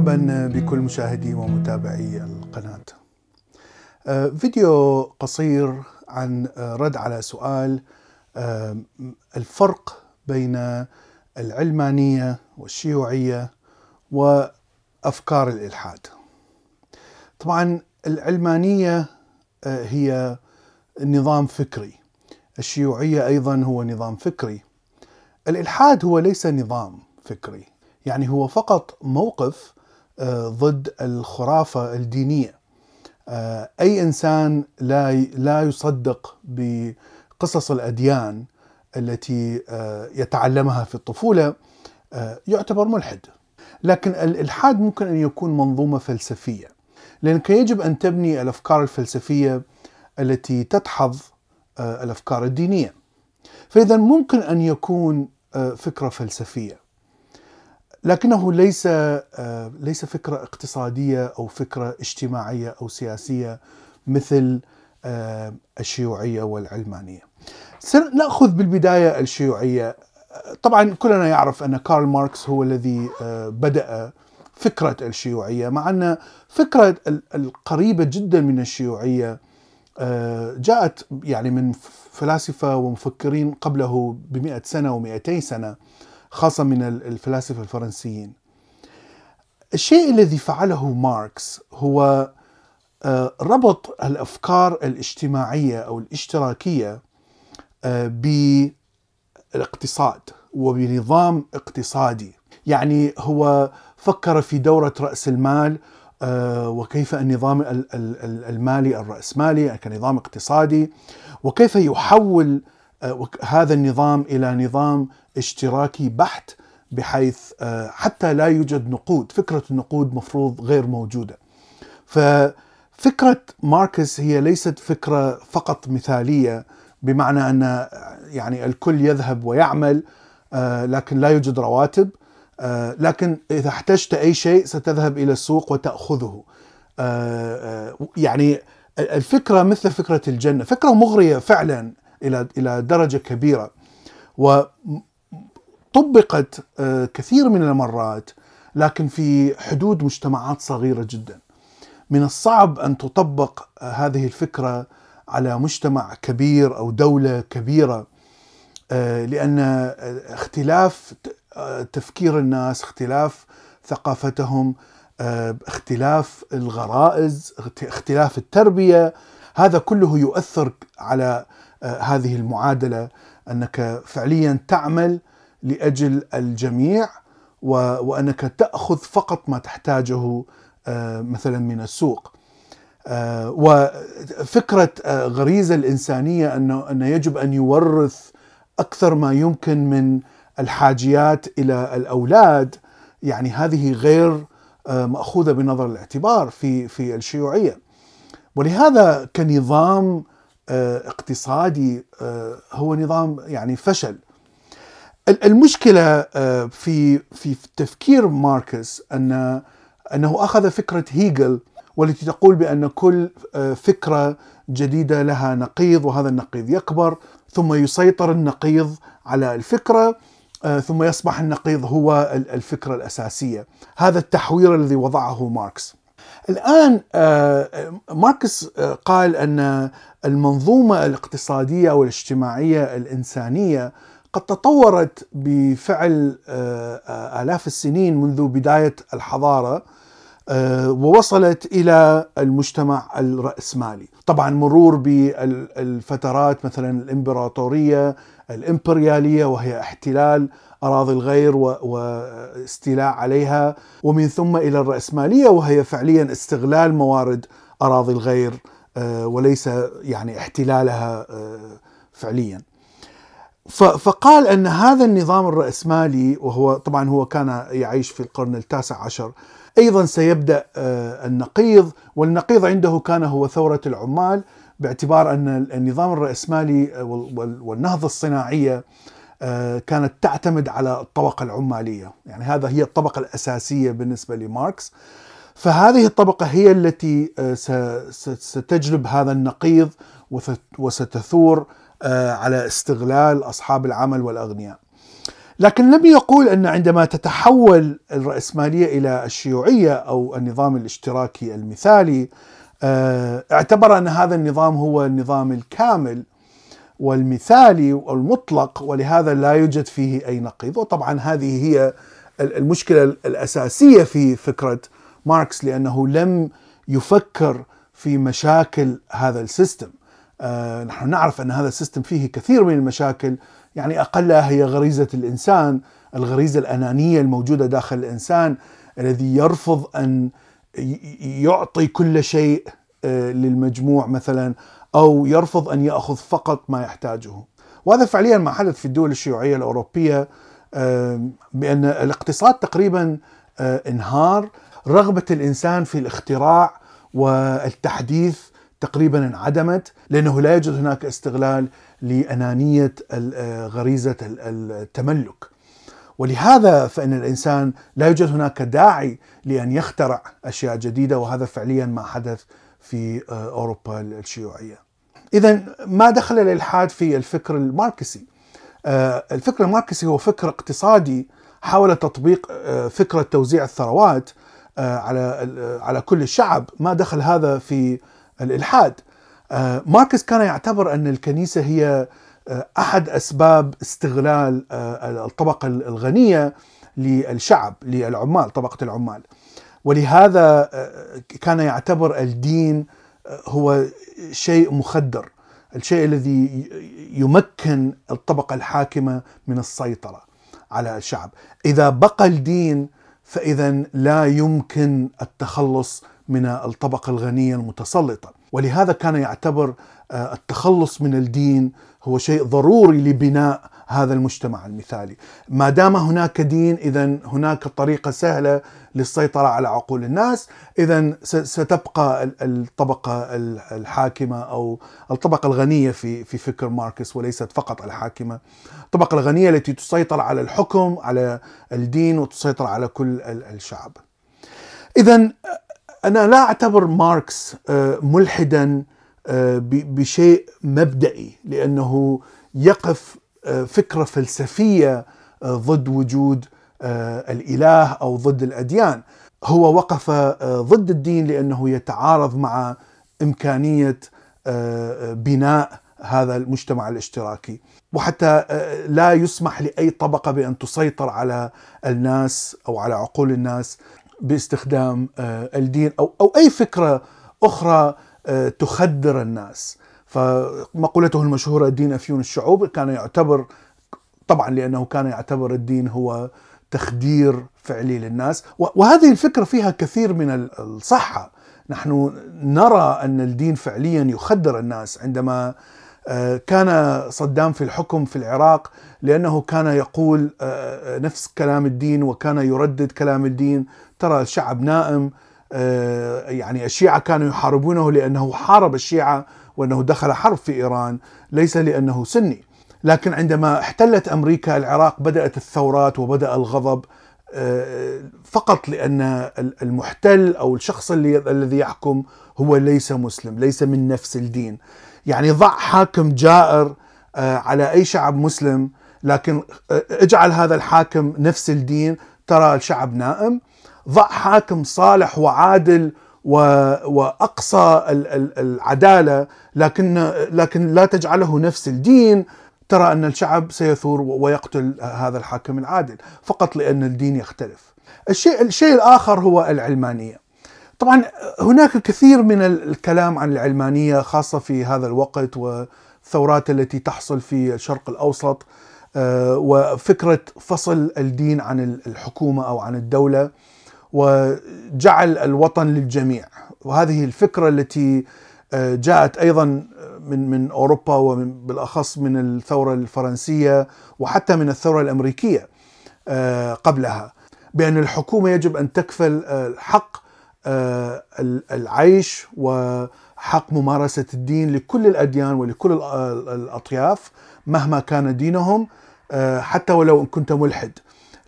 مرحبا بكل مشاهدي ومتابعي القناة. آه، فيديو قصير عن آه، رد على سؤال آه، الفرق بين العلمانية والشيوعية وأفكار الإلحاد. طبعا العلمانية هي نظام فكري. الشيوعية أيضا هو نظام فكري. الإلحاد هو ليس نظام فكري. يعني هو فقط موقف ضد الخرافة الدينية. أي إنسان لا لا يصدق بقصص الأديان التي يتعلمها في الطفولة يعتبر ملحد. لكن الالحاد ممكن أن يكون منظومة فلسفية. لانك يجب أن تبني الأفكار الفلسفية التي تدحض الأفكار الدينية. فإذا ممكن أن يكون فكرة فلسفية. لكنه ليس ليس فكرة اقتصادية أو فكرة اجتماعية أو سياسية مثل الشيوعية والعلمانية. سنأخذ بالبداية الشيوعية طبعا كلنا يعرف أن كارل ماركس هو الذي بدأ فكرة الشيوعية مع أن فكرة القريبة جدا من الشيوعية جاءت يعني من فلاسفة ومفكرين قبله ب سنة و200 سنة خاصة من الفلاسفة الفرنسيين. الشيء الذي فعله ماركس هو ربط الأفكار الاجتماعية أو الاشتراكية بالاقتصاد وبنظام اقتصادي يعني هو فكر في دورة رأس المال وكيف النظام المالي الرأسمالي كنظام اقتصادي وكيف يحول هذا النظام إلى نظام اشتراكي بحت بحيث حتى لا يوجد نقود، فكرة النقود مفروض غير موجودة. ففكرة ماركس هي ليست فكرة فقط مثالية بمعنى أن يعني الكل يذهب ويعمل لكن لا يوجد رواتب لكن إذا احتجت أي شيء ستذهب إلى السوق وتأخذه. يعني الفكرة مثل فكرة الجنة، فكرة مغرية فعلا إلى إلى درجة كبيرة وطبقت كثير من المرات لكن في حدود مجتمعات صغيرة جدا من الصعب أن تطبق هذه الفكرة على مجتمع كبير أو دولة كبيرة لأن اختلاف تفكير الناس اختلاف ثقافتهم اختلاف الغرائز اختلاف التربية هذا كله يؤثر على هذه المعادلة أنك فعليا تعمل لأجل الجميع وأنك تأخذ فقط ما تحتاجه مثلا من السوق. وفكرة غريزة الإنسانية أنه أنه يجب أن يورث أكثر ما يمكن من الحاجيات إلى الأولاد يعني هذه غير مأخوذة بنظر الاعتبار في في الشيوعية. ولهذا كنظام اقتصادي هو نظام يعني فشل المشكلة في في تفكير ماركس أن أنه أخذ فكرة هيجل والتي تقول بأن كل فكرة جديدة لها نقيض وهذا النقيض يكبر ثم يسيطر النقيض على الفكرة ثم يصبح النقيض هو الفكرة الأساسية. هذا التحوير الذي وضعه ماركس. الآن ماركس قال أن المنظومة الاقتصادية والاجتماعيه الإنسانية قد تطورت بفعل آلاف السنين منذ بداية الحضارة. ووصلت إلى المجتمع الرأسمالي، طبعا مرور بالفترات مثلا الإمبراطورية الإمبريالية وهي احتلال أراضي الغير واستيلاء عليها ومن ثم إلى الرأسمالية وهي فعليا استغلال موارد أراضي الغير وليس يعني احتلالها فعليا. فقال أن هذا النظام الرأسمالي وهو طبعا هو كان يعيش في القرن التاسع عشر أيضا سيبدأ النقيض والنقيض عنده كان هو ثورة العمال باعتبار أن النظام الرأسمالي والنهضة الصناعية آه، كانت تعتمد على الطبقة العمالية. يعني هذا هي الطبقة الأساسية بالنسبة لماركس. فهذه الطبقة هي التي آه، ستجلب هذا النقيض وستثور آه، على استغلال أصحاب العمل والأغنياء. لكن لم يقول أن عندما تتحول الرأسمالية إلى الشيوعية أو النظام الاشتراكي المثالي اعتبر أن هذا النظام هو النظام الكامل والمثالي والمطلق ولهذا لا يوجد فيه أي نقيض. وطبعا هذه هي المشكلة الأساسية في فكرة ماركس لأنه لم يفكر في مشاكل هذا ال system. آه نحن نعرف أن هذا ال system فيه كثير من المشاكل يعني أقلها هي غريزة الإنسان الغريزة الأنانية الموجودة داخل الإنسان الذي يرفض أن يعطي كل شيء آه للمجموع مثلا أو يرفض أن يأخذ فقط ما يحتاجه. وهذا فعليا ما حدث في الدول الشيوعية الأوروبية بأن الاقتصاد تقريبا آه، انهار، رغبة الإنسان في الاختراع والتحديث تقريبا انعدمت لأنه لا يوجد هناك استغلال لأنانية آه، غريزة التملك. ولهذا فإن الإنسان لا يوجد هناك داعي لأن يخترع أشياء جديدة وهذا فعليا ما حدث في آه، أوروبا الشيوعية. اذا ما دخل الإلحاد في الفكر الماركسي؟ آه، الفكر الماركسي هو فكر اقتصادي حاول تطبيق فكرة توزيع الثروات على على كل الشعب، ما دخل هذا في الإلحاد. ماركس كان يعتبر أن الكنيسة هي أحد أسباب استغلال الطبقة الغنية للشعب للعمال طبقة العمال. ولهذا آه، كان يعتبر الدين آه، هو شيء مخدر الشيء الذي يمكن الطبقة الحاكمة من السيطرة على الشعب إذا بقى الدين فإذا لا يمكن التخلص من الطبقة الغنية المتسلطة. ولهذا كان يعتبر آه، التخلص من الدين هو شيء ضروري لبناء هذا المجتمع المثالي. ما دام هناك دين اذا هناك طريقة سهلة للسيطرة على عقول الناس. اذا ستبقى الطبقة الحاكمة أو الطبقة الغنية في في فكر ماركس وليست فقط الحاكمة. الطبقة الغنية التي تسيطر على الحكم على الدين وتسيطر على كل الشعب. اذا أنا لا أعتبر ماركس آه، ملحدا آه، بشيء مبدئي لأنه يقف آه، فكرة فلسفية ضد وجود الإله أو ضد الأديان. هو وقف ضد الدين لأنه يتعارض مع إمكانية بناء هذا المجتمع الاشتراكي. وحتى لا يسمح لأي طبقة بأن تسيطر على الناس أو على عقول الناس. باستخدام الدين أو أو أي فكرة أخرى تخدر الناس. فمقولته المشهورة الدين أفيون الشعوب كان يعتبر طبعا لأنه كان يعتبر الدين هو تخدير فعلي للناس. وهذه الفكرة فيها كثير من الصحة. نحن نرى أن الدين فعليا يخدر الناس عندما آه، كان صدام في الحكم في العراق لأنه كان يقول آه، نفس كلام الدين وكان يردد كلام الدين. ترى الشعب نائم آه، يعني الشيعة كانوا يحاربونه لأنه حارب الشيعة وأنه دخل حرب في إيران ليس لأنه سني. لكن عندما احتلت أمريكا العراق بدأت الثورات وبدأ الغضب آه، فقط لأن المحتل أو الشخص الذي يحكم هو ليس مسلم ليس من نفس الدين. يعني ضع حاكم جائر آه، على أي شعب مسلم لكن آه، اجعل هذا الحاكم نفس الدين ترى الشعب نائم ضع حاكم صالح وعادل وأقصى العدالة لكن لكن لا تجعله نفس الدين ترى أن الشعب سيثور ويقتل هذا الحاكم العادل فقط لأن الدين يختلف. الشيء الشيء الآخر هو العلمانية. طبعا هناك كثير من الكلام عن العلمانية خاصة في هذا الوقت والثورات التي تحصل في الشرق الأوسط آه، وفكرة فصل الدين عن الحكومة أو عن الدولة وجعل الوطن للجميع. وهذه الفكرة التي آه، جاءت أيضا من من أوروبا ومن بالأخص من الثورة الفرنسية وحتى من الثورة الأمريكية آه، قبلها بأن الحكومة يجب أن تكفل حق العيش وحق ممارسة الدين لكل الأديان ولكل الأطياف مهما كان دينهم حتى ولو كنت ملحد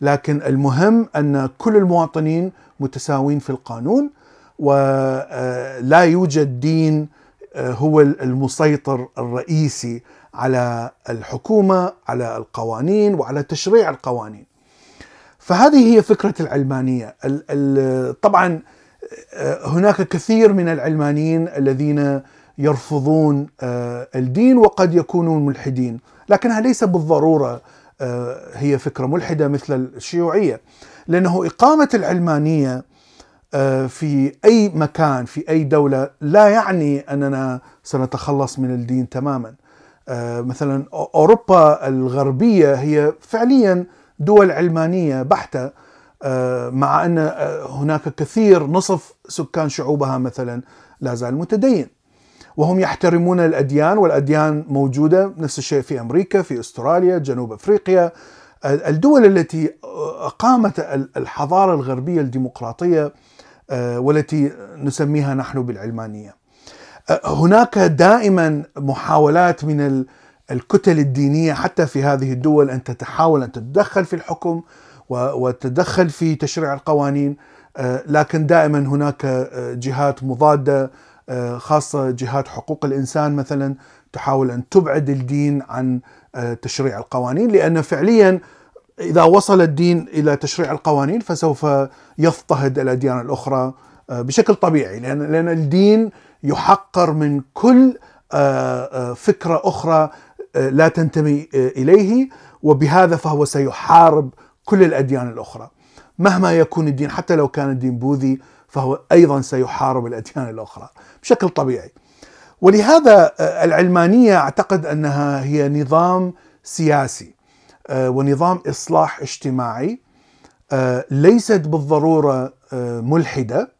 لكن المهم أن كل المواطنين متساوين في القانون ولا يوجد دين هو المسيطر الرئيسي على الحكومة على القوانين وعلى تشريع القوانين. فهذه هي فكرة العلمانية، طبعا هناك كثير من العلمانيين الذين يرفضون الدين وقد يكونون ملحدين، لكنها ليس بالضرورة هي فكرة ملحدة مثل الشيوعية، لأنه إقامة العلمانية في أي مكان في أي دولة لا يعني أننا سنتخلص من الدين تماما. مثلا أوروبا الغربية هي فعليا دول علمانية بحتة مع أن هناك كثير نصف سكان شعوبها مثلا لا زال متدين. وهم يحترمون الأديان والأديان موجودة نفس الشيء في أمريكا في أستراليا جنوب أفريقيا. الدول التي اقامت الحضارة الغربية الديمقراطية والتي نسميها نحن بالعلمانية. هناك دائما محاولات من الكتل الدينية حتى في هذه الدول أن تتحاول أن تتدخل في الحكم. وتتدخل في تشريع القوانين. لكن دائما هناك جهات مضادة خاصة جهات حقوق الإنسان مثلا تحاول أن تبعد الدين عن تشريع القوانين لأن فعليا إذا وصل الدين إلى تشريع القوانين فسوف يضطهد الأديان الأخرى بشكل طبيعي لأن لأن الدين يحقر من كل فكرة أخرى لا تنتمي إليه وبهذا فهو سيحارب كل الأديان الأخرى. مهما يكون الدين حتى لو كان الدين بوذي فهو أيضا سيحارب الأديان الأخرى بشكل طبيعي. ولهذا العلمانية أعتقد أنها هي نظام سياسي ونظام إصلاح اجتماعي ليست بالضرورة ملحدة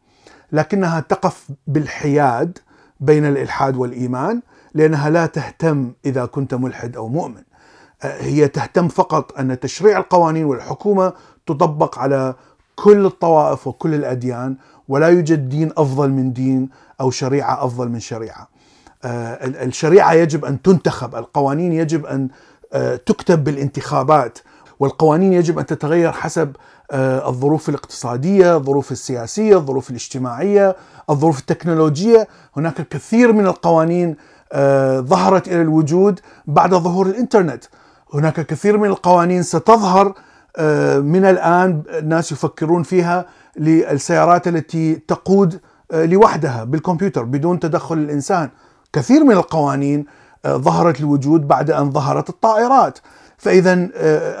لكنها تقف بالحياد بين الإلحاد والإيمان لأنها لا تهتم إذا كنت ملحد أو مؤمن. هي تهتم فقط أن تشريع القوانين والحكومة تطبق على كل الطوائف وكل الأديان ولا يوجد دين أفضل من دين أو شريعة أفضل من شريعة. الشريعة يجب أن تنتخب، القوانين يجب أن تكتب بالانتخابات، والقوانين يجب أن تتغير حسب الظروف الاقتصادية، الظروف السياسية، الظروف الاجتماعية، الظروف التكنولوجية، هناك كثير من القوانين ظهرت إلى الوجود بعد ظهور الإنترنت. هناك كثير من القوانين ستظهر من الآن الناس يفكرون فيها للسيارات التي تقود لوحدها بالكمبيوتر بدون تدخل الإنسان. كثير من القوانين ظهرت للوجود بعد أن ظهرت الطائرات. فاذا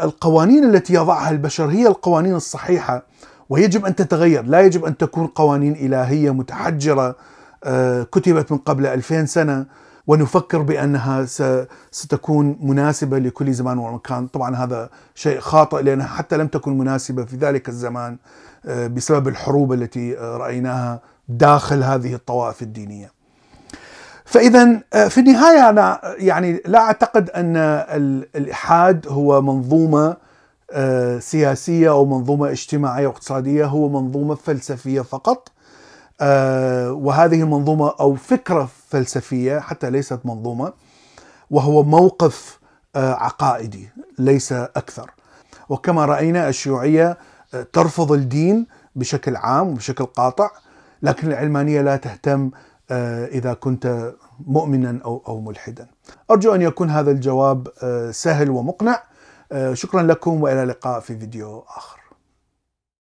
القوانين التي يضعها البشر هي القوانين الصحيحة ويجب أن تتغير، لا يجب أن تكون قوانين إلهية متحجرة كتبت من قبل 2000 سنة ونفكر بأنها ستكون مناسبة لكل زمان ومكان، طبعا هذا شيء خاطئ لانها حتى لم تكن مناسبة في ذلك الزمان بسبب الحروب التي رأيناها داخل هذه الطوائف الدينية. فاذا في النهاية أنا يعني لا أعتقد أن الالحاد هو منظومة سياسية أو منظومة اجتماعية واقتصاديه هو منظومة فلسفية فقط وهذه منظومه أو فكرة فلسفية حتى ليست منظومة وهو موقف عقائدي ليس أكثر وكما رأينا الشيوعية ترفض الدين بشكل عام وبشكل قاطع لكن العلمانية لا تهتم إذا كنت مؤمنا أو أو ملحدا. أرجو أن يكون هذا الجواب سهل ومقنع. شكرا لكم وإلى اللقاء في فيديو آخر.